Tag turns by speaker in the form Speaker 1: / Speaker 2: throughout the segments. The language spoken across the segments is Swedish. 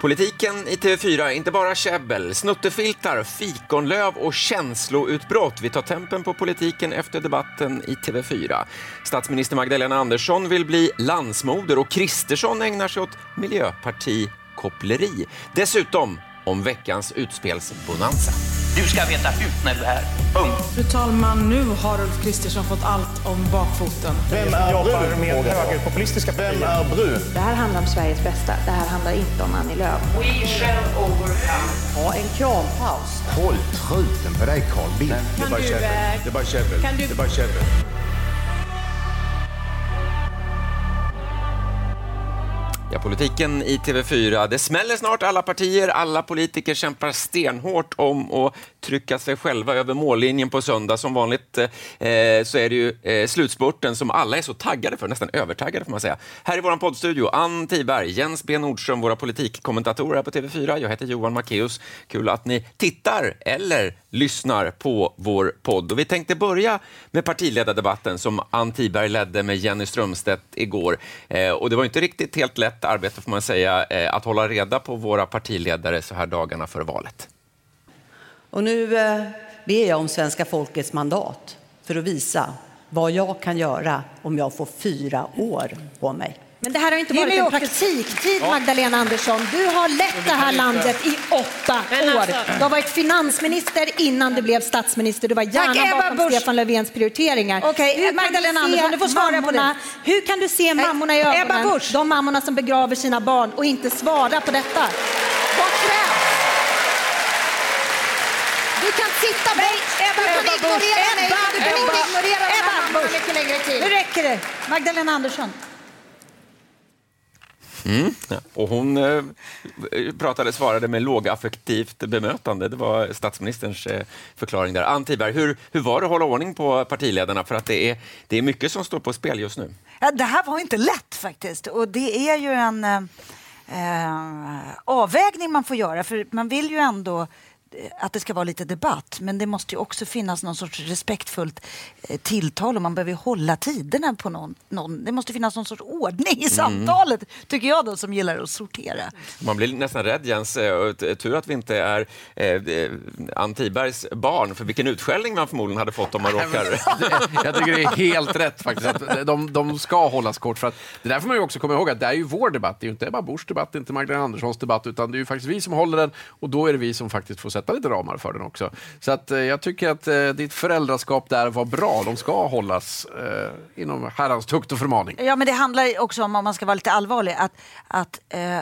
Speaker 1: Politiken i TV4, inte bara käbbel, snuttefiltar, fikonlöv och känsloutbrott. Vi tar tempen på politiken efter debatten i TV4. Statsminister Magdalena Andersson vill bli landsmoder och Kristersson ägnar sig åt miljöpartikoppleri. Dessutom om veckans utspelsbonanza.
Speaker 2: Du ska veta hut när du är här. Punkt.
Speaker 3: Fru talman, nu har Ulf Kristersson fått allt om bakfoten.
Speaker 4: Vem är jobbar med högerpopulistiska Vem är Bru?
Speaker 5: Det här handlar om Sveriges bästa. Det här handlar inte om Annie Lööf.
Speaker 2: We shall overcome.
Speaker 6: Ha en krampaus.
Speaker 7: Håll truten på dig Carl Bildt.
Speaker 8: Det är bara käbbel. Det är bara käbbel. Det är bara käbbel.
Speaker 1: Ja, politiken i TV4. Det smäller snart. Alla partier, alla politiker kämpar stenhårt om att trycka sig själva över mållinjen på söndag. Som vanligt eh, så är det ju eh, slutspurten som alla är så taggade för, nästan övertaggade får man säga. Här i vår poddstudio, Ann Tiberg, Jens B Nordström, våra politikkommentatorer här på TV4. Jag heter Johan Macéus. Kul att ni tittar eller lyssnar på vår podd. Och vi tänkte börja med partiledardebatten som Ann Tiberg ledde med Jenny Strömstedt igår. Eh, och det var inte riktigt helt lätt arbete får man säga, eh, att hålla reda på våra partiledare så här dagarna före valet.
Speaker 6: Och nu eh, ber jag om svenska folkets mandat för att visa vad jag kan göra om jag får fyra år på mig.
Speaker 9: Men det här har inte varit en praktiktid, Magdalena Andersson. Du har lett det här landet i åtta år. Du har varit finansminister innan du blev statsminister. Du var gärna bakom Busch. Stefan Löfvens prioriteringar.
Speaker 6: Okej,
Speaker 9: Hur kan
Speaker 6: Magdalena
Speaker 9: du se
Speaker 6: Andersson, du får svara på det.
Speaker 9: mammorna- Hur kan du se mammorna i
Speaker 6: Ebba
Speaker 9: ögonen,
Speaker 6: Busch.
Speaker 9: de mammorna som begraver sina barn och inte svara på detta? Vad krävs? Du kan sitta bort. Du kan
Speaker 6: Ebba Busch.
Speaker 9: ignorera mig.
Speaker 6: Ebba
Speaker 9: Du kan inte
Speaker 6: Busch.
Speaker 9: ignorera de
Speaker 6: Ebba
Speaker 9: här mammorna
Speaker 6: Busch.
Speaker 9: mycket längre tid.
Speaker 6: Nu räcker det. Magdalena Andersson.
Speaker 1: Ja, och hon eh, pratade, svarade med lågaffektivt bemötande. Det var statsministerns eh, förklaring där. Ann Tiberg, hur, hur var det att hålla ordning på partiledarna? För att det är, det är mycket som står på spel just nu.
Speaker 10: Ja, det här var inte lätt faktiskt. Och det är ju en eh, eh, avvägning man får göra. För man vill ju ändå eh, att det ska vara lite debatt. Men det måste ju också finnas någon sorts respektfullt eh, tilltal och man behöver ju hålla tiderna på någon, någon. Det måste finnas någon sorts ordning i samtalet, tycker jag då som gillar att sortera.
Speaker 1: Man blir nästan rädd, Jens. Eh, Tur att vi inte är eh, eh, Ann Tibergs barn, för vilken utskällning man förmodligen hade fått om man råkar...
Speaker 11: Jag tycker det är helt rätt faktiskt. Att de, de ska hållas kort. För att, det där får man ju också komma ihåg att det är ju vår debatt. Det är ju inte Ebba Buschs debatt, det är inte Magdalena Anderssons debatt, utan det är ju faktiskt vi som håller den och då är det vi som faktiskt får sätta sätta lite ramar för den också. Så att, eh, jag tycker att eh, ditt föräldraskap där var bra. De ska hållas eh, inom herrans tukt och förmaning.
Speaker 10: Ja, men det handlar också om, om man ska vara lite allvarlig, att, att eh,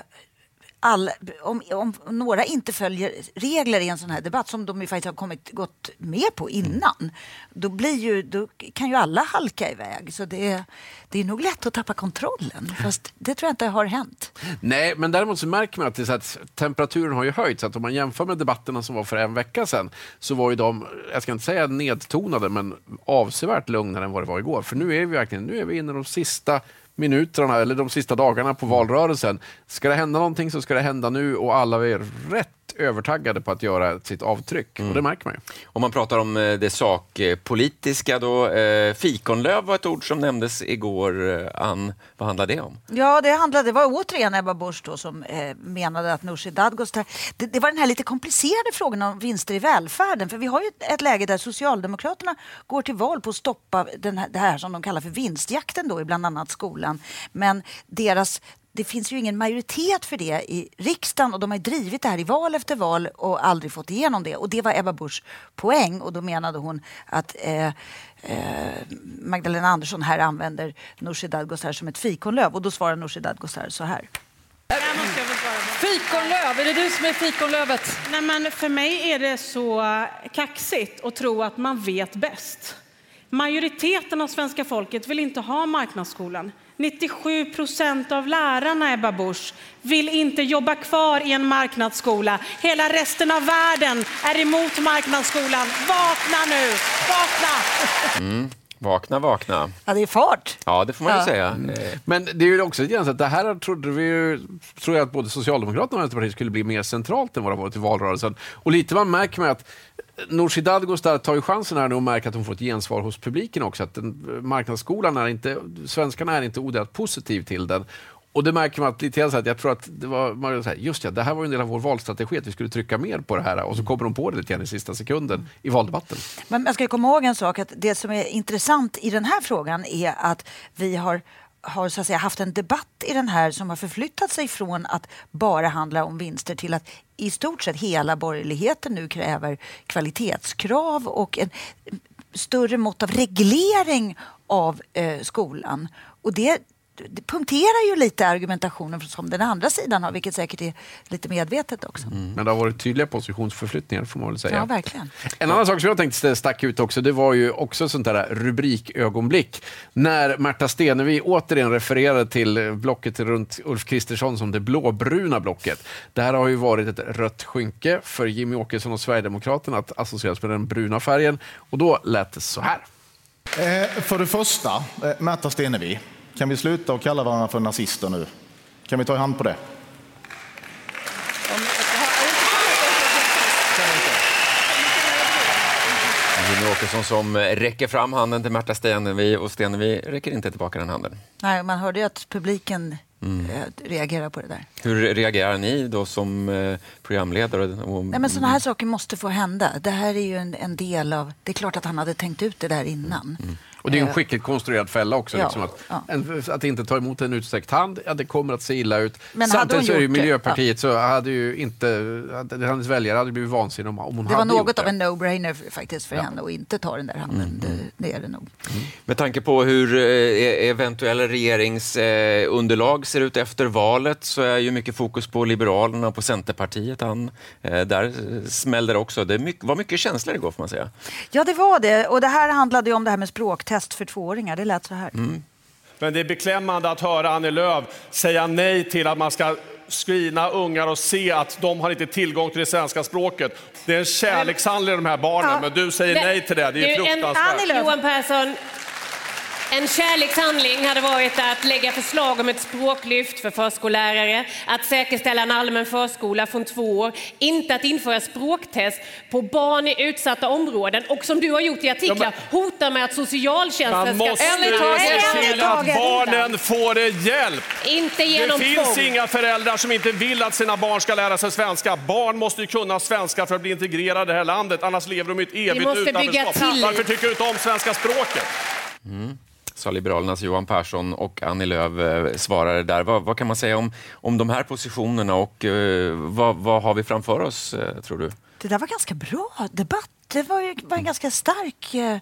Speaker 10: all, om, om några inte följer regler i en sån här debatt som de ju faktiskt har kommit, gått med på innan, då, blir ju, då kan ju alla halka iväg. Så det är, det är nog lätt att tappa kontrollen, fast det tror jag inte har hänt.
Speaker 11: Nej, men däremot så märker man att, det så att temperaturen har ju höjts. Att om man jämför med debatterna som var för en vecka sedan så var ju de, jag ska inte säga nedtonade, men avsevärt lugnare än vad det var igår. För nu är vi verkligen nu är vi inne i de sista minuterna eller de sista dagarna på valrörelsen. Ska det hända någonting så ska det hända nu och alla är rätt övertaggade på att göra sitt avtryck. Och det märker man ju.
Speaker 1: Om man pratar om eh, det sakpolitiska då. Eh, fikonlöv var ett ord som nämndes igår. Eh, Ann, vad handlar det om?
Speaker 10: Ja, det, handlade, det var återigen Ebba Busch då som eh, menade att Nooshi Dadgostar... Det, det var den här lite komplicerade frågan om vinster i välfärden. För vi har ju ett, ett läge där Socialdemokraterna går till val på att stoppa den här, det här som de kallar för vinstjakten då i bland annat skolan. Men deras det finns ju ingen majoritet för det i riksdagen och de har drivit det här i val efter val och aldrig fått igenom det. Och det var Ebba Buschs poäng och då menade hon att eh, eh, Magdalena Andersson här använder Nooshi Dadgostar som ett fikonlöv och då svarar Nooshi Dadgostar så här.
Speaker 3: Fikonlöv, är det du som är fikonlövet?
Speaker 12: Nej, men för mig är det så kaxigt att tro att man vet bäst. Majoriteten av svenska folket vill inte ha marknadsskolan. 97 procent av lärarna, Ebba Busch, vill inte jobba kvar i en marknadsskola. Hela resten av världen är emot marknadsskolan. Vakna nu! Vakna! Mm.
Speaker 1: Vakna, vakna.
Speaker 10: Ja, det är fart.
Speaker 1: Ja, det får man ju
Speaker 10: Ja.
Speaker 1: säga. Eh,
Speaker 11: Men det är ju också grann så att det här trodde vi ju, tror jag att både Socialdemokraterna och Vänsterpartiet skulle bli mer centralt än vad det har varit i valrörelsen. Och lite man märker med att Nooshi Dadgostar tar ju chansen här nu och märker att hon får ett gensvar hos publiken också. Att den, marknadsskolan är inte, svenskarna är inte odelat positiv till den. Och det märker man att lite grann så att jag tror att det var, man så här, just ja, det här var en del av vår valstrategi, att vi skulle trycka mer på det här och så kommer de på det lite grann i sista sekunden i valdebatten.
Speaker 10: Men man ska komma ihåg en sak, att det som är intressant i den här frågan är att vi har har så att säga, haft en debatt i den här som har förflyttat sig från att bara handla om vinster till att i stort sett hela borgerligheten nu kräver kvalitetskrav och en större mått av reglering av eh, skolan. Och det det punkterar ju lite argumentationen som den andra sidan har, vilket säkert är lite medvetet också. Mm.
Speaker 11: Men det har varit tydliga positionsförflyttningar får man väl säga.
Speaker 10: Ja, verkligen.
Speaker 11: En annan sak som jag tänkte stack ut också, det var ju också sånt där rubrikögonblick. När Märta Stenevi återigen refererade till blocket runt Ulf Kristersson som det blåbruna blocket. Det här har ju varit ett rött skynke för Jimmy Åkesson och Sverigedemokraterna att associeras med den bruna färgen. Och då lät det så här.
Speaker 13: Eh, för det första, eh, Märta Stenevi. Kan vi sluta att kalla varandra för nazister nu? Kan vi ta i hand på det?
Speaker 1: Jimmie Åkesson som räcker fram handen till Märta Stenevi och Stenevi räcker inte tillbaka den handen.
Speaker 10: Nej, man hörde ju att publiken mm. reagerar på det där.
Speaker 1: Hur reagerar ni då som eh, programledare?
Speaker 10: Nej, men sådana här saker måste få hända. Det här är ju en, en, del av... Det är klart att han hade tänkt ut det där innan. Mm.
Speaker 11: Och det är en eh, skickligt konstruerad fälla också. Ja, liksom att, ja. en, att inte ta emot en utsträckt hand, ja, det kommer att se illa ut. Men Samtidigt så är det Miljöpartiet, ja. så hade ju inte, hennes väljare hade blivit vansinniga om, om hon
Speaker 10: det
Speaker 11: hade
Speaker 10: Det var något av en no-brainer faktiskt för henne att inte ta den där handen. Mm. Det, det, är det nog. Mm.
Speaker 1: Med tanke på hur eh, e-, eventuella regeringsunderlag ser ut efter valet så är ju mycket fokus på Liberalerna och på Centerpartiet. Han, eh, där smällde det också. Det var mycket känslor igår får man säga.
Speaker 10: Ja, det var det. Och det här handlade ju om det här med språktest test för tvååringar. Det lät så här. Mm.
Speaker 14: Men det är beklämmande att höra Annie Lööf säga nej till att man ska screena ungar och se att de har inte tillgång till det svenska språket. Det är en kärlekshandling de här barnen, ja. men du säger nej till det. Det är fruktansvärt.
Speaker 15: Johan Persson, en kärlekshandling hade varit att lägga förslag om ett språklyft för förskollärare, att säkerställa en allmän förskola från två år, inte att införa språktest på barn i utsatta områden och som du har gjort i artiklar hota med att socialtjänsten ska...
Speaker 14: Man måste se till att barnen får hjälp.
Speaker 15: Inte genom
Speaker 14: Det finns tvång. inga föräldrar som inte vill att sina barn ska lära sig svenska. Barn måste ju kunna svenska för att bli integrerade i det här landet, annars lever de i ett evigt utanförskap. Varför tycker du inte om svenska språket?
Speaker 1: Mm sa Liberalernas Johan Persson och Annie Lööf eh, svarade där. Vad, vad, kan man säga om, om de här positionerna och eh, vad, vad, har vi framför oss, eh, tror du?
Speaker 10: Det där var ganska bra debatt. Det var, var en ganska stark eh,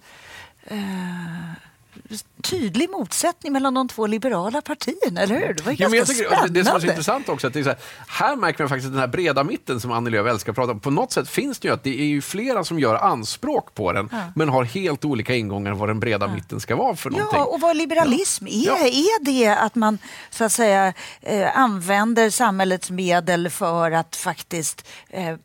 Speaker 10: tydlig motsättning mellan de två liberala partierna, eller hur? Det var ganska ja, tycker, spännande.
Speaker 11: Det som är så intressant också, att det är här, här märker man faktiskt den här breda mitten som Annie Lööf älskar att prata om. På något sätt finns det ju att det är ju flera som gör anspråk på den, ja. men har helt olika ingångar vad den breda ja. mitten ska vara för någonting.
Speaker 10: Ja, och vad liberalism är. Är det att man så att säga eh, använder samhällets medel för att faktiskt eh,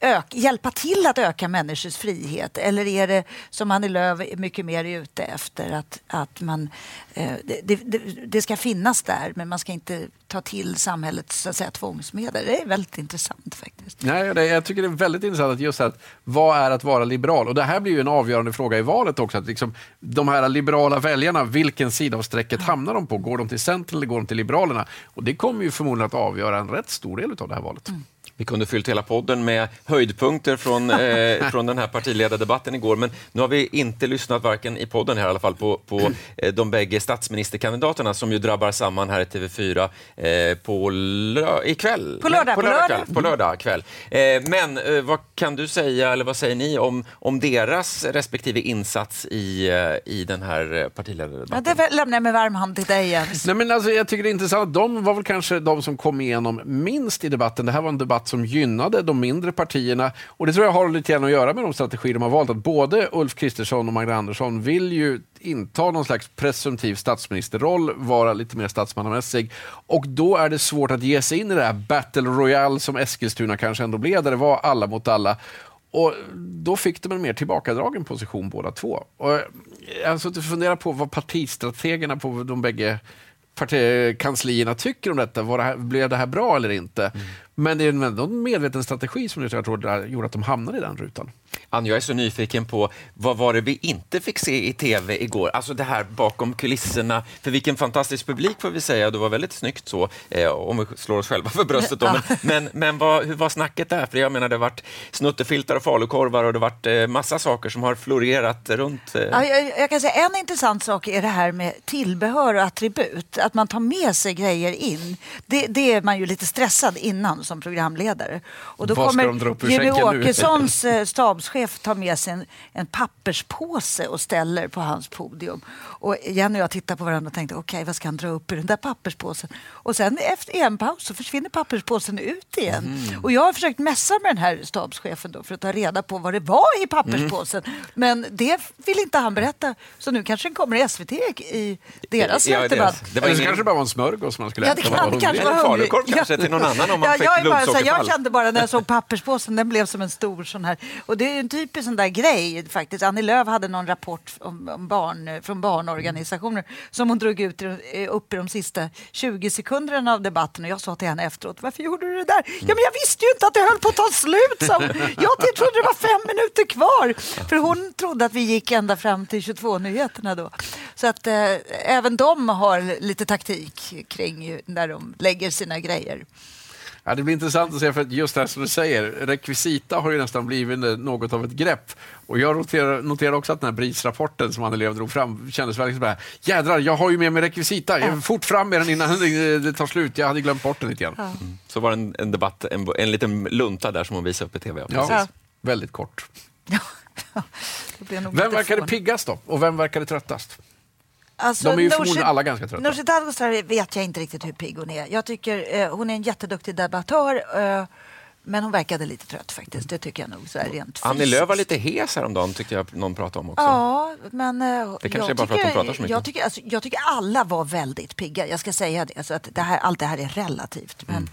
Speaker 10: ök, hjälpa till att öka människors frihet? Eller är det, som Annie Lööf är mycket mer ute efter, att, att man, eh, det, det, det, ska finnas där men man ska inte ta till samhällets så att säga, tvångsmedel? Det är väldigt intressant faktiskt.
Speaker 11: Nej, det, jag tycker det är väldigt intressant att just att vad är att vara liberal? Och det här blir ju en avgörande fråga i valet också. Att liksom, de här liberala väljarna, vilken sida av strecket hamnar de på? Går de till Centern eller går de till Liberalerna? Och det kommer ju förmodligen att avgöra en rätt stor del av det här valet. Mm.
Speaker 1: Vi kunde fyllt hela podden med höjdpunkter från, eh, från den här partiledardebatten igår, men nu har vi inte lyssnat, varken i podden här i alla fall, på, på eh, de bägge statsministerkandidaterna som ju drabbar samman här i TV4 eh, på lö ikväll.
Speaker 10: På lördag,
Speaker 1: på lördag, kväll. På lördag kväll. Eh, men eh, vad kan du säga, eller vad säger ni om, om deras respektive insats i, eh, i den här partiledardebatten?
Speaker 10: Ja, det lämnar jag med varm hand till dig, Jens.
Speaker 11: Nej, men alltså, jag tycker det är intressant. De var väl kanske de som kom igenom minst i debatten. Det här var en debatt som gynnade de mindre partierna. Och Det tror jag har lite grann att göra med de strategier de har valt. Att både Ulf Kristersson och Magdalena Andersson vill ju inta någon slags presumtiv statsministerroll, vara lite mer statsmannamässig. Och då är det svårt att ge sig in i det här battle royale som Eskilstuna kanske ändå blev, där det var alla mot alla. Och Då fick de en mer tillbakadragen position båda två. Och eh, jag har suttit och funderat på vad partistrategerna på de bägge kanslierna tycker om detta. Var det här, blev det här bra eller inte? Mm. Men det är ändå en medveten strategi som jag tror gjorde att de hamnade i den rutan.
Speaker 1: Ann, jag är så nyfiken på vad var det vi inte fick se i tv igår? Alltså det här bakom kulisserna. För vilken fantastisk publik får vi säga. Det var väldigt snyggt så, eh, om vi slår oss själva för bröstet. Då. Men, men, men vad, hur var snacket där? För jag menar, det har varit snuttefiltar och falukorvar och det har varit eh, massa saker som har florerat runt. Eh.
Speaker 10: Ja, jag, jag, kan säga en intressant sak är det här med tillbehör och attribut. Att man tar med sig grejer in. Det, det är man ju lite stressad innan som programledare. Och då
Speaker 11: Vad
Speaker 10: kommer Jimmy
Speaker 11: nu?
Speaker 10: Åkessons eh, stabschef ta med sig en, en papperspåse och ställer på hans podium. Och Jenny och jag tittar på varandra och tänkte okej, vad ska han dra upp ur den där papperspåsen? Och sen efter en paus så försvinner papperspåsen ut igen.
Speaker 11: Mm.
Speaker 10: Och jag har försökt messa med den här stabschefen då för att ta reda på vad det var i papperspåsen.
Speaker 11: Mm.
Speaker 10: Men det vill inte han berätta. Så nu kanske den kommer i SVT i deras
Speaker 11: Ja,
Speaker 10: slutdebatt.
Speaker 11: det, det var ingen... kanske bara var en smörgås man skulle
Speaker 10: Ja, det
Speaker 11: äta.
Speaker 10: kan- det kanske var
Speaker 1: falukorv kanske till någon annan om man fick
Speaker 10: jag, är bara, så, jag kände bara när jag såg papperspåsen, den blev som en stor sån här. Och det är ju en typisk sån där grej faktiskt. Annie Lööf hade någon rapport om, om barn, från barnorganisationer som hon drog ut eh, upp i de sista 20 sekunderna av debatten. Och jag sa till henne efteråt, varför gjorde du det där? Ja, men jag visste ju inte att det höll på att ta slut, sa hon. Jag trodde det var fem minuter kvar. För hon trodde att vi gick ända fram till 22-nyheterna då. Så att eh, även de har lite taktik kring när de lägger sina grejer.
Speaker 11: Ja, det blir intressant att se, för att just det här som du säger, rekvisita har ju nästan blivit något av ett grepp. Och jag noterar, noterar också att den här BRIS-rapporten som Annie Lööf drog fram kändes verkligen så här, jädrar, jag har ju med mig rekvisita, jag fort fram med den innan det det tar slut, jag hade glömt bort den lite grann.
Speaker 1: Mm. Så var det en, en debatt, en, en liten lunta där som hon visade upp i tv.
Speaker 11: Ja,
Speaker 1: precis.
Speaker 11: väldigt kort.
Speaker 10: Det blir nog
Speaker 11: Vem verkade piggast då? Och vem verkade tröttast?
Speaker 10: Alltså,
Speaker 11: De är ju förmodligen alla ganska trötta.
Speaker 10: Nooshi Dadgostar vet jag inte riktigt hur pigg hon är. Jag tycker eh, hon är en jätteduktig debattör. Eh, men hon verkade lite trött faktiskt. Det tycker jag nog. Så här, rent
Speaker 1: Annie. Lööf var lite hes häromdagen, tyckte jag någon pratade om också.
Speaker 10: Ja, men eh,
Speaker 1: Det kanske är bara för att hon pratar så mycket.
Speaker 10: Jag tycker, alltså, jag tycker alla var väldigt pigga. Jag ska säga det. Alltså att det här, allt det här är relativt. Men,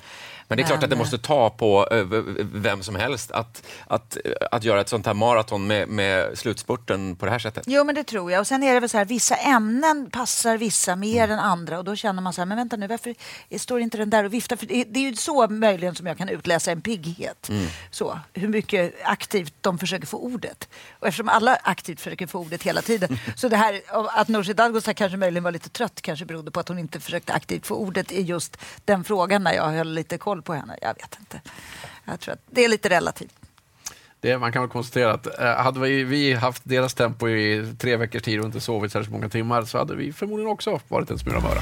Speaker 1: Men det är klart att det måste ta på eh, vem som helst att, att, att göra ett sånt här maraton med, med slutspurten på det här sättet.
Speaker 10: Jo, men det tror jag. Och sen är det väl så här, vissa ämnen passar vissa mer än andra och då känner man så här, men vänta nu, varför står inte den där och viftar? För det, det är ju så möjligen som jag kan utläsa en pigghet.
Speaker 16: Mm.
Speaker 10: Så, hur mycket aktivt de försöker få ordet. Och eftersom alla aktivt försöker få ordet hela tiden, så det här att Nooshi Dadgostar kanske möjligen var lite trött kanske berodde på att hon inte försökte aktivt få ordet i just den frågan när jag höll lite koll koll på henne. Jag vet inte. Jag tror att det är lite relativt.
Speaker 11: Det, man kan väl konstatera att eh, hade vi, vi haft deras tempo i tre veckors tid och inte sovit särskilt många timmar så hade vi förmodligen också varit en smula möra.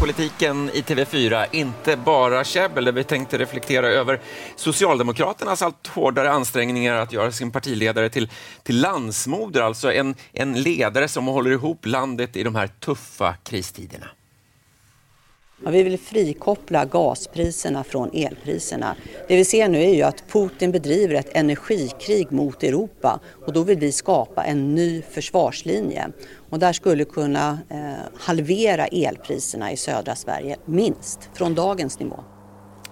Speaker 1: politiken i TV4, inte bara käbbel, där vi tänkte reflektera över Socialdemokraternas allt hårdare ansträngningar att göra sin partiledare till, till landsmoder, alltså en, en ledare som håller ihop landet i de här tuffa kristiderna.
Speaker 17: Ja, vi vill frikoppla gaspriserna från elpriserna. Det vi ser nu är ju att Putin bedriver ett energikrig mot Europa och då vill vi skapa en ny försvarslinje. Och där skulle kunna eh, halvera elpriserna i södra Sverige, minst, från dagens nivå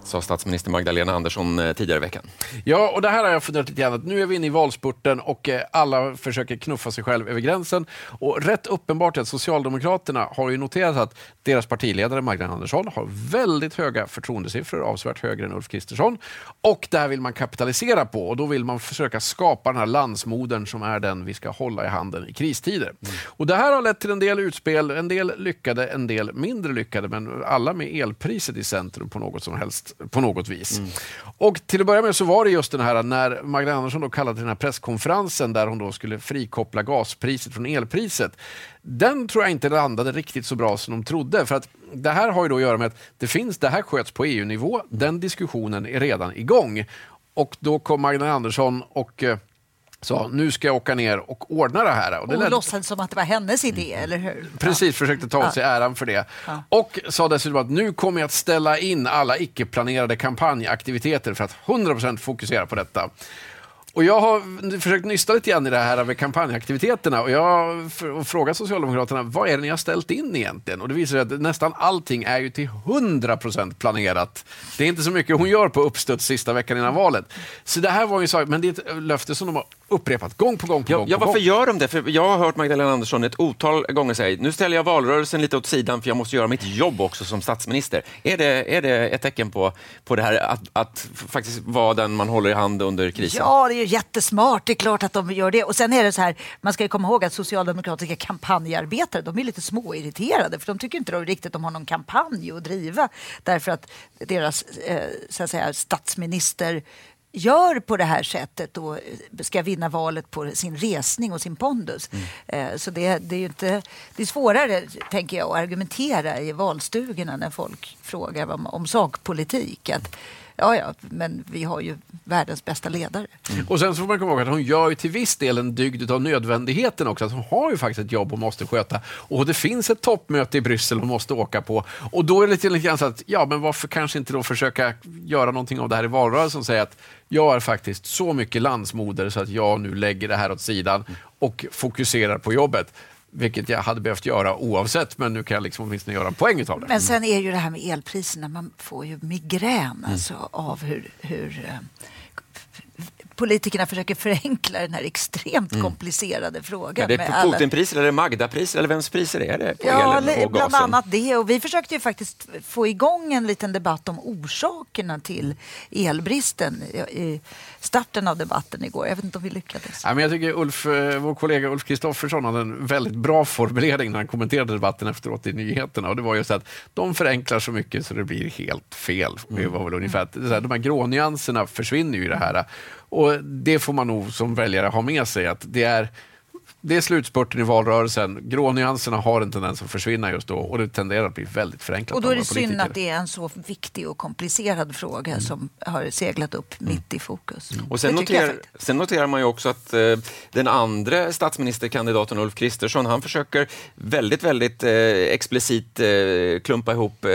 Speaker 1: sa statsminister Magdalena Andersson eh, tidigare i veckan.
Speaker 11: Ja, och det här har jag funderat lite grann att nu är vi inne i valspurten och eh, alla försöker knuffa sig själv över gränsen. Och rätt uppenbart är att Socialdemokraterna har ju noterat att deras partiledare Magdalena Andersson har väldigt höga förtroendesiffror, avsevärt högre än Ulf Kristersson. Och det här vill man kapitalisera på och då vill man försöka skapa den här landsmodern som är den vi ska hålla i handen i kristider. Och det här har lett till en del utspel, en del lyckade, en del mindre lyckade, men alla med elpriset i centrum på något som helst på något vis. Och till att börja med så var det just den här när Magdalena Andersson då kallade till den här presskonferensen där hon då skulle frikoppla gaspriset från elpriset. Den tror jag inte landade riktigt så bra som de trodde. För att det här har ju då att göra med att det finns, det här sköts på EU-nivå. Den diskussionen är redan igång. Och då kom Magdalena Andersson och eh, sa nu ska jag åka ner och ordna det här.
Speaker 10: Och,
Speaker 11: det
Speaker 10: och
Speaker 11: ledde...
Speaker 10: låtsades som att det var hennes idé, eller hur?
Speaker 11: Precis, försökte ta åt sig äran för det.
Speaker 10: Ja.
Speaker 11: Och sa dessutom att nu kommer jag att ställa in alla icke-planerade kampanjaktiviteter för att 100% fokusera på detta. Och jag har försökt nysta lite grann i det här med kampanjaktiviteterna och jag har frågat Socialdemokraterna vad är det ni har ställt in egentligen? Och det visar sig att nästan allting är ju till 100% planerat. Det är inte så mycket hon gör på uppstuds sista veckan innan valet. Så det här var ju så, men det är ett löfte som de har upprepat gång på gång på
Speaker 1: Ja,
Speaker 11: gång.
Speaker 1: ja, varför
Speaker 11: gång.
Speaker 1: gör de det? För jag har hört Magdalena Andersson ett otal gånger säga nu ställer jag valrörelsen lite åt sidan för jag måste göra mitt jobb också som statsminister. Är det, är det ett tecken på, på det här att, att faktiskt vara den man håller i hand under krisen?
Speaker 10: Ja, det är ju jättesmart. Det är klart att de gör det. Och sen är det så här, man ska ju komma ihåg att socialdemokratiska kampanjarbetare, de är lite småirriterade för de tycker inte de riktigt de har någon kampanj att driva därför att deras eh, så att säga, statsminister gör på det här sättet och ska vinna valet på sin resning och sin pondus. Eh, Så det, det är inte, det är svårare, tänker jag, att argumentera i valstugorna när folk frågar om, om sakpolitik. Att, ja, ja, men vi har ju världens bästa ledare. Mm.
Speaker 11: Och sen så får man komma ihåg att hon gör ju till viss del en dygd av nödvändigheten också. Att hon har ju faktiskt ett jobb hon måste sköta. Och det finns ett toppmöte i Bryssel hon måste åka på. Och då är det lite, lite grann så att, ja men varför kanske inte då försöka göra någonting av det här i valrörelsen och säga att jag är faktiskt så mycket landsmoder så att jag nu lägger det här åt sidan och fokuserar på jobbet. Vilket jag hade behövt göra oavsett, men nu kan jag liksom åtminstone göra en poäng utav det.
Speaker 10: Men sen är ju det här med elpriserna, man får ju migrän alltså, av hur, hur eh, politikerna försöker förenkla den här extremt
Speaker 1: Mm.
Speaker 10: komplicerade frågan.
Speaker 1: Ja, det är
Speaker 10: alla-
Speaker 1: Putinpriser, eller Magdapriser, eller vems priser är det på
Speaker 10: Ja,
Speaker 1: elen och
Speaker 10: bland
Speaker 1: gasen?
Speaker 10: annat det. Och vi försökte ju faktiskt få igång en liten debatt om orsakerna till elbristen i starten av debatten igår. Jag vet inte om vi lyckades.
Speaker 11: Ja, men jag tycker Ulf, eh, vår kollega Ulf Kristoffersson hade en väldigt bra formulering när han kommenterade debatten efteråt i nyheterna. Och det var just att de förenklar så mycket så det blir helt fel. Det var väl ungefär, så här, de här grånyanserna försvinner ju i det här. Och det får man nog som väljare ha med sig. att det är det är slutspurten i valrörelsen. Grånyanserna har en tendens att försvinna just då och det tenderar att bli väldigt förenklat.
Speaker 10: Och då är det synd att det är en så viktig och komplicerad fråga
Speaker 1: Mm.
Speaker 10: som har seglat upp mitt i fokus.
Speaker 1: Och sen, noterar, sen noterar man ju också att eh, den andra statsministerkandidaten Ulf Kristersson, han försöker väldigt, väldigt eh, explicit eh, klumpa ihop eh,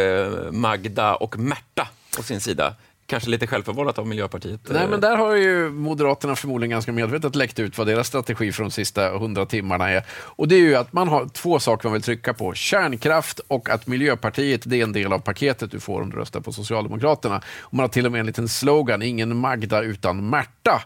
Speaker 1: Magda och Märta på sin sida. Kanske lite självförvållat av Miljöpartiet.
Speaker 11: Nej,
Speaker 1: eh.
Speaker 11: men där har ju Moderaterna förmodligen ganska medvetet läckt ut vad deras strategi för de sista hundra timmarna är. Och det är ju att man har två saker man vill trycka på. Kärnkraft och att Miljöpartiet, det är en del av paketet du får om du röstar på Socialdemokraterna. Och man har till och med en liten slogan, ingen Magda utan Märta.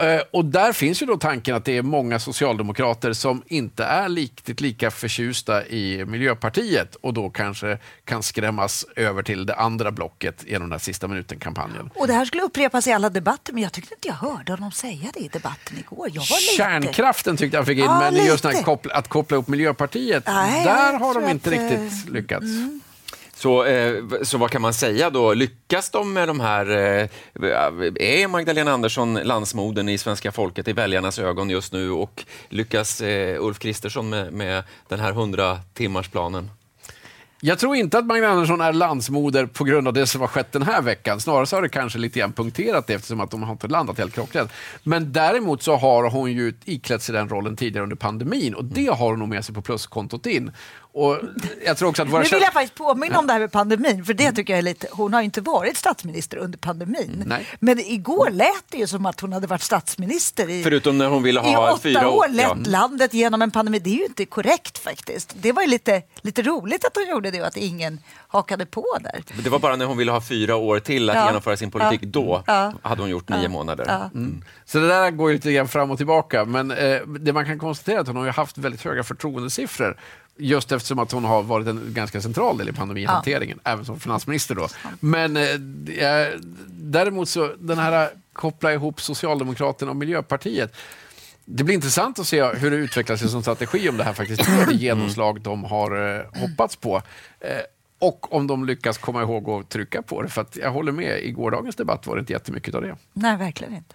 Speaker 11: Eh, och där finns ju då tanken att det är många socialdemokrater som inte är riktigt lika förtjusta i Miljöpartiet och då kanske kan skrämmas över till det andra blocket genom den här sista minuten-kampanjen.
Speaker 10: Och det här skulle upprepas i alla debatter, men jag tyckte inte jag hörde honom säga det i debatten igår. Jag var lite...
Speaker 11: Kärnkraften tyckte jag fick in,
Speaker 10: Ja,
Speaker 11: men just den här
Speaker 10: lite.
Speaker 11: koppla, att koppla ihop Miljöpartiet,
Speaker 10: Nej,
Speaker 11: där har de inte
Speaker 10: att, eh,
Speaker 11: riktigt lyckats.
Speaker 1: Så, eh, så vad kan man säga då? Lyckas de med de här... Eh, är Magdalena Andersson landsmoden i svenska folket i väljarnas ögon just nu och lyckas eh, Ulf Kristersson med, med den här 100-timmarsplanen?
Speaker 11: Jag tror inte att Magdalena Andersson är landsmoder på grund av det som har skett den här veckan. Snarare så har det kanske lite grann punkterat det eftersom att de har inte landat helt klockrent. Men däremot så har hon ju iklätt sig den rollen tidigare under pandemin och det har hon nog med sig på pluskontot in. Och jag tror också att våra
Speaker 10: Nu vill jag faktiskt påminna om det här med pandemin, för det tycker jag är lite... Hon har ju inte varit statsminister under pandemin.
Speaker 11: Nej.
Speaker 10: Men igår lät det ju som att hon hade varit statsminister i,
Speaker 1: Förutom när hon ville
Speaker 10: i
Speaker 1: ha
Speaker 10: åtta
Speaker 1: fyra
Speaker 10: år, lett
Speaker 1: Ja.
Speaker 10: landet genom en pandemi. Det är ju inte korrekt faktiskt. Det var ju lite, lite roligt att hon gjorde det och att ingen hakade på där.
Speaker 1: Det var bara när hon ville ha fyra år till att
Speaker 10: Ja.
Speaker 1: genomföra sin politik.
Speaker 10: Ja.
Speaker 1: Då
Speaker 10: Ja.
Speaker 1: hade hon gjort nio
Speaker 10: Ja.
Speaker 1: månader.
Speaker 10: Ja.
Speaker 11: Mm. Så det där går ju lite grann fram och tillbaka. Men eh, det man kan konstatera är att hon har haft väldigt höga förtroendesiffror. Just eftersom att hon har varit en ganska central del i pandemihanteringen, även som finansminister. Då. Men eh, däremot så, den här koppla ihop Socialdemokraterna och Miljöpartiet. Det blir intressant att se hur det utvecklar sig som strategi om det här faktiskt ger det genomslag de har eh, hoppats på. Eh, och om de lyckas komma ihåg att trycka på det. För att jag håller med, i gårdagens debatt var det inte jättemycket av det.
Speaker 10: Nej, verkligen inte.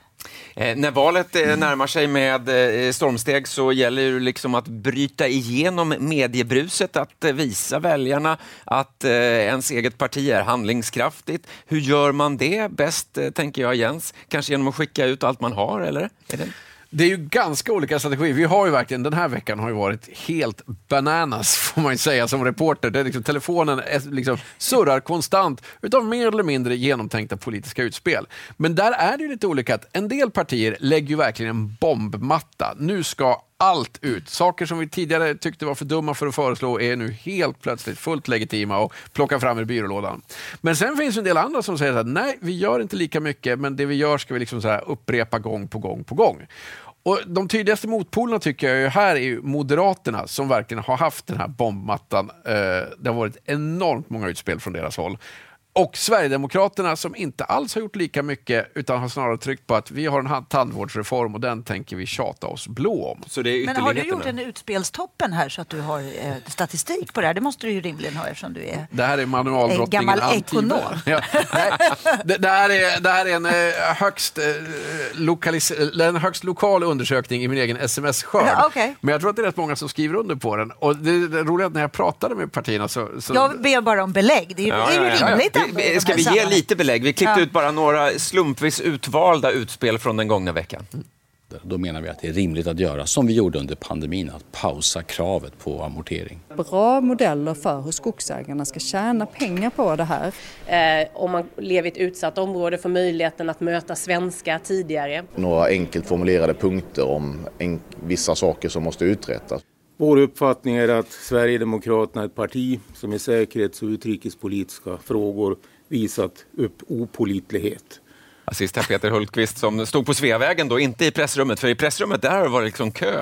Speaker 1: Eh, när valet eh, närmar sig med eh, stormsteg så gäller det liksom att bryta igenom mediebruset, att eh, visa väljarna att eh, ens eget parti är handlingskraftigt. Hur gör man det bäst, eh, tänker jag Jens? Kanske genom att skicka ut allt man har, eller? Är det...
Speaker 11: Det är ju ganska olika strategier. Vi har ju verkligen, den här veckan har ju varit helt bananas får man ju säga som reporter. Det är liksom, telefonen är liksom, surrar konstant utav mer eller mindre genomtänkta politiska utspel. Men där är det ju lite olika. Att en del partier lägger ju verkligen en bombmatta. Nu ska allt ut. Saker som vi tidigare tyckte var för dumma för att föreslå är nu helt plötsligt fullt legitima och plocka fram ur byrålådan. Men sen finns en del andra som säger att nej, vi gör inte lika mycket, men det vi gör ska vi liksom så här upprepa gång på gång på gång. Och De tydligaste motpolerna tycker jag är här är Moderaterna som verkligen har haft den här bombmattan. Eh, det har varit enormt många utspel från deras håll. Och Sverigedemokraterna som inte alls har gjort lika mycket utan har snarare tryckt på att vi har en tandvårdsreform och den tänker vi tjata oss blå om.
Speaker 1: Så det är
Speaker 10: Men har du gjort en utspelstoppen här så att du har eh, statistik på det här? Det måste du ju rimligen ha eftersom du är
Speaker 11: Det här är manualdrottningen
Speaker 10: gammal ekonom.
Speaker 11: Ja, nej, det, det, här är, det här är en eh, högst, eh, lokalis, en högst lokal undersökning i min egen sms-skörd.
Speaker 10: Ja, okej.
Speaker 11: Men jag tror att det är rätt många som skriver under på den. Och det, det roliga är att när jag pratade med partierna så... så
Speaker 10: Jag ber bara om belägg. Det är,
Speaker 1: Ja,
Speaker 10: är ju
Speaker 1: ja, ja.
Speaker 10: rimligt
Speaker 1: Vi- Ska vi ge lite belägg? Vi klippte
Speaker 10: Ja.
Speaker 1: ut bara några slumpvis utvalda utspel från den gångna veckan.
Speaker 16: Då menar vi att det är rimligt att göra som vi gjorde under pandemin, att pausa kravet på amortering.
Speaker 18: bra modeller för hur skogsägarna ska tjäna pengar på det här.
Speaker 19: Eh, om man lever i ett utsatt område får möjligheten att möta svenskar tidigare.
Speaker 20: Några enkelt formulerade punkter om en, vissa saker som måste uträttas.
Speaker 21: Vår uppfattning är att Sverigedemokraterna är ett parti som i säkerhets och utrikespolitiska frågor visat upp opolitlighet.
Speaker 1: Ja, Sist här Peter Hultqvist som stod på Sveavägen då, inte i pressrummet, för i pressrummet där har det varit liksom kö,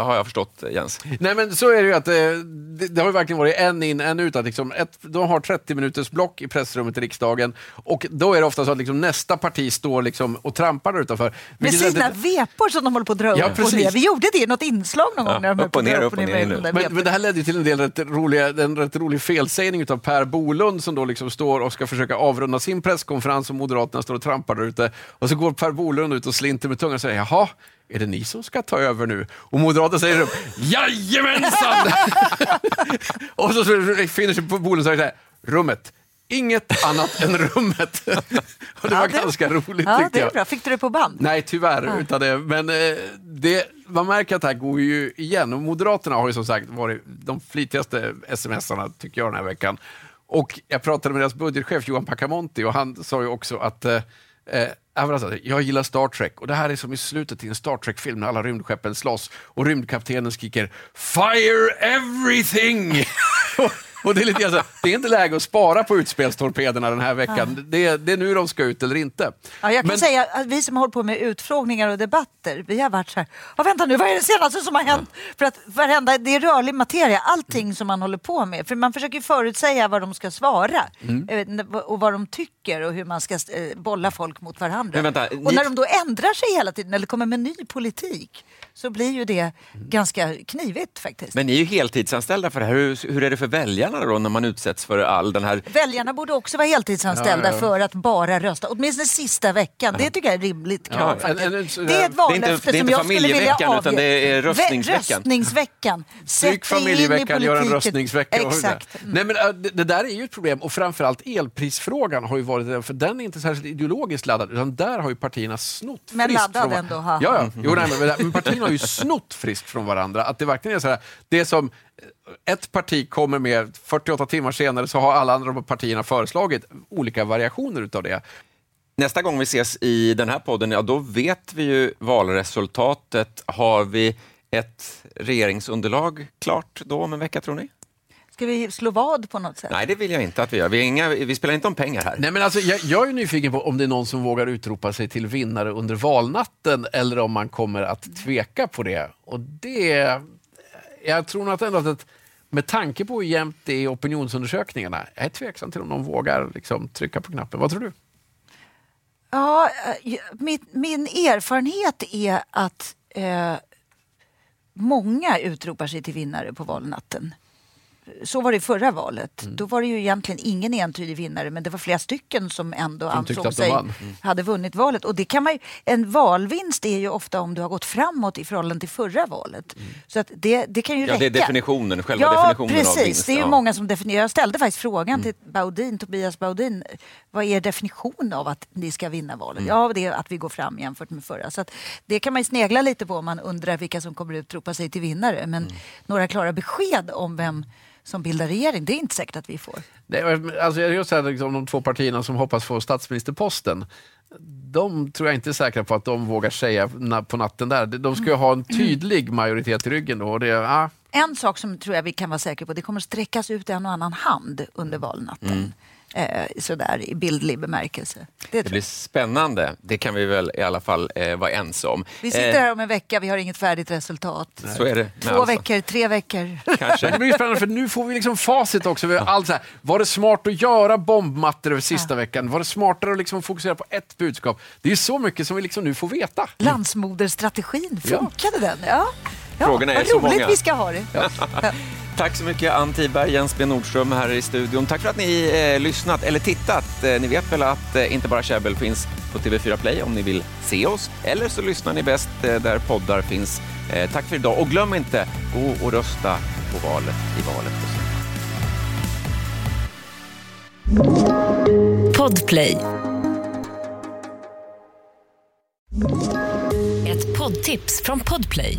Speaker 1: har jag förstått Jens.
Speaker 11: Nej men så är det ju att eh, det, det har ju verkligen varit en in, en ut. Att liksom ett, de har 30 minuters block i pressrummet i riksdagen och då är det ofta så att liksom nästa parti står liksom och trampar där utanför.
Speaker 10: Med sina
Speaker 11: lite-
Speaker 10: vepor som de håller på att dra
Speaker 11: Ja,
Speaker 10: upp och
Speaker 11: precis.
Speaker 10: ner. Vi gjorde det i något inslag någon gång. när de på att dra upp och ner med de där
Speaker 11: Men, men det här ledde till en del rätt roliga, en rätt rolig felsägning av Per Bolund som då liksom står och ska försöka avrunda sin presskonferens och Moderaterna står och trampar där ute. Och så går Per Bolund ut och slinter med tungan och säger jaha, är det ni som ska ta över nu? Och Moderaterna säger upp jajamensan! och så finner sig på Bolund och säger rummet. Inget annat än rummet. och det var ganska roligt
Speaker 10: Ja,
Speaker 11: tyckte
Speaker 10: det
Speaker 11: jag.
Speaker 10: bra. Fick du det på band?
Speaker 11: Nej, tyvärr.
Speaker 10: Ja.
Speaker 11: Utan det, men eh, det, man märker att det här går ju igen. Och Moderaterna har ju som sagt varit de flitigaste smsarna tycker jag den här veckan. Och jag pratade med deras budgetchef Johan Pacamonti och han sa ju också att eh, alltså, jag gillar Star Trek och det här är som i slutet i en Star Trek-film när alla rymdskeppen slåss och rymdkaptenen skriker “Fire everything!” Och det är, lite så, det är inte läge att spara på utspelstorpederna den här veckan. Det, är, det är nu de ska ut eller inte.
Speaker 10: Ja, jag kan
Speaker 11: Men-
Speaker 10: säga att vi som hållit på med utfrågningar och debatter, vi har varit så här, ja, vänta nu, vad är det senaste som har hänt? För att varenda, det är rörlig materia, allting som man håller på med. För man försöker förutsäga vad de ska svara
Speaker 1: Mm.
Speaker 10: eh, och vad de tycker och hur man ska eh, bolla folk mot varandra.
Speaker 1: Vänta,
Speaker 10: och
Speaker 1: ni-
Speaker 10: när de då ändrar sig hela tiden eller kommer med ny politik så blir ju det ganska knivigt faktiskt.
Speaker 1: Men ni är ju heltidsanställda för det här. Hur, hur är det för väljarna då när man utsätts för all den här...
Speaker 10: Väljarna borde också vara heltidsanställda
Speaker 1: Ja, ja.
Speaker 10: för att bara rösta, åtminstone sista veckan. Det tycker jag är ett rimligt krav.
Speaker 1: Ja, en- en- en-
Speaker 10: det är ett vallöfte
Speaker 1: det är
Speaker 10: som
Speaker 1: inte
Speaker 10: jag skulle vilja
Speaker 1: familjeveckan,
Speaker 10: avge.
Speaker 1: utan det är röstningsveckan.
Speaker 10: Röstningsveckan. Sätt dig in i
Speaker 11: familjeveckan, gör en röstningsvecka.
Speaker 10: Exakt.
Speaker 11: sådär. Nej, men, äh, det, det där är ju ett problem och framförallt elprisfrågan har ju varit den, för den är inte särskilt ideologiskt laddad utan där har ju partierna snott
Speaker 10: Men
Speaker 11: friskt
Speaker 10: laddad
Speaker 11: från,
Speaker 10: ändå, ha.
Speaker 11: Ja, ja. Jo, nej, men, men partierna har ju snott friskt från varandra. Att det verkligen är så här, det som ett parti kommer med 48 timmar senare så har alla andra partierna föreslagit olika variationer utav det.
Speaker 1: Nästa gång vi ses i den här podden, ja då vet vi ju valresultatet. Har vi ett regeringsunderlag klart då om en vecka tror ni?
Speaker 10: Ska vi slå vad på något sätt?
Speaker 1: Nej, det vill jag inte att vi gör. Vi, inga, vi spelar inte om pengar här.
Speaker 11: Nej, men alltså, jag, jag är nyfiken på om det är någon som vågar utropa sig till vinnare under valnatten eller om man kommer att tveka på det. Och det jag tror nog att ändå att med tanke på hur jämnt det är i opinionsundersökningarna, jag är tveksam till om de vågar liksom, trycka på knappen. Vad tror du?
Speaker 10: Ja, eh, min, min erfarenhet är att eh, många utropar sig till vinnare på valnatten. Så var det i förra valet.
Speaker 11: Mm.
Speaker 10: Då var det ju egentligen ingen entydig vinnare men det var flera stycken som ändå
Speaker 11: Som
Speaker 10: ansåg sig.
Speaker 11: Mm.
Speaker 10: hade vunnit valet. Och det kan man ju, en valvinst är ju ofta om du har gått framåt i förhållande till förra valet. Så att det, det kan ju
Speaker 1: Ja,
Speaker 10: räcka.
Speaker 1: det är definitionen, själva
Speaker 10: ja,
Speaker 1: definitionen
Speaker 10: precis.
Speaker 1: av vinst.
Speaker 10: Det är ju
Speaker 1: ja.
Speaker 10: många som definierar. Jag ställde faktiskt frågan till Baudin, Tobias Baudin vad är definitionen av att ni ska vinna valet?
Speaker 1: Mm.
Speaker 10: Ja, det är att vi går fram jämfört med förra. Så att det kan man ju snegla lite på om man undrar vilka som kommer ut ropa sig till vinnare. Men
Speaker 1: Mm.
Speaker 10: några klara besked om vem som bildar regering, det är inte säkert att vi får.
Speaker 11: Är- alltså, just här, liksom, de två partierna som hoppas få statsministerposten. De tror jag inte är säkra på att de vågar säga på natten där. De ska ju ha en tydlig majoritet i ryggen då. Och det, ah,
Speaker 10: En sak som tror jag vi kan vara säkra på, det kommer sträckas ut en och annan hand under valnatten.
Speaker 1: Mm.
Speaker 10: Eh, sådär i bildlig bemärkelse. Det
Speaker 1: Det blir spännande. Det kan vi väl i alla fall eh, vara ense om.
Speaker 10: Vi sitter
Speaker 1: Eh,
Speaker 10: här om en vecka, vi har inget färdigt resultat.
Speaker 1: Så är det
Speaker 10: Två
Speaker 1: allt.
Speaker 10: veckor, tre veckor.
Speaker 11: Men det blir spännande för nu får vi liksom facit också. Vi allt så här, var det smart att göra bombmattor över sista veckan? Var det smartare att liksom fokusera på ett budskap? Det är så mycket som vi liksom nu får veta.
Speaker 10: Landsmoderstrategin, funkade den? Ja. Ja,
Speaker 1: Frågorna är
Speaker 10: vad
Speaker 1: så
Speaker 10: roligt
Speaker 1: många.
Speaker 10: vi ska ha det.
Speaker 1: Tack så mycket Ann Tiberg, Jens B Nordström här i studion. Tack för att ni eh, lyssnat eller tittat. Eh, ni vet väl att eh, Inte bara käbbel finns på TV4 Play om ni vill se oss. Eller så lyssnar ni bäst eh, där poddar finns. Eh, tack för idag och glöm inte, gå och rösta på valet i valet. på söndag.
Speaker 22: Podplay. Ett poddtips från Podplay.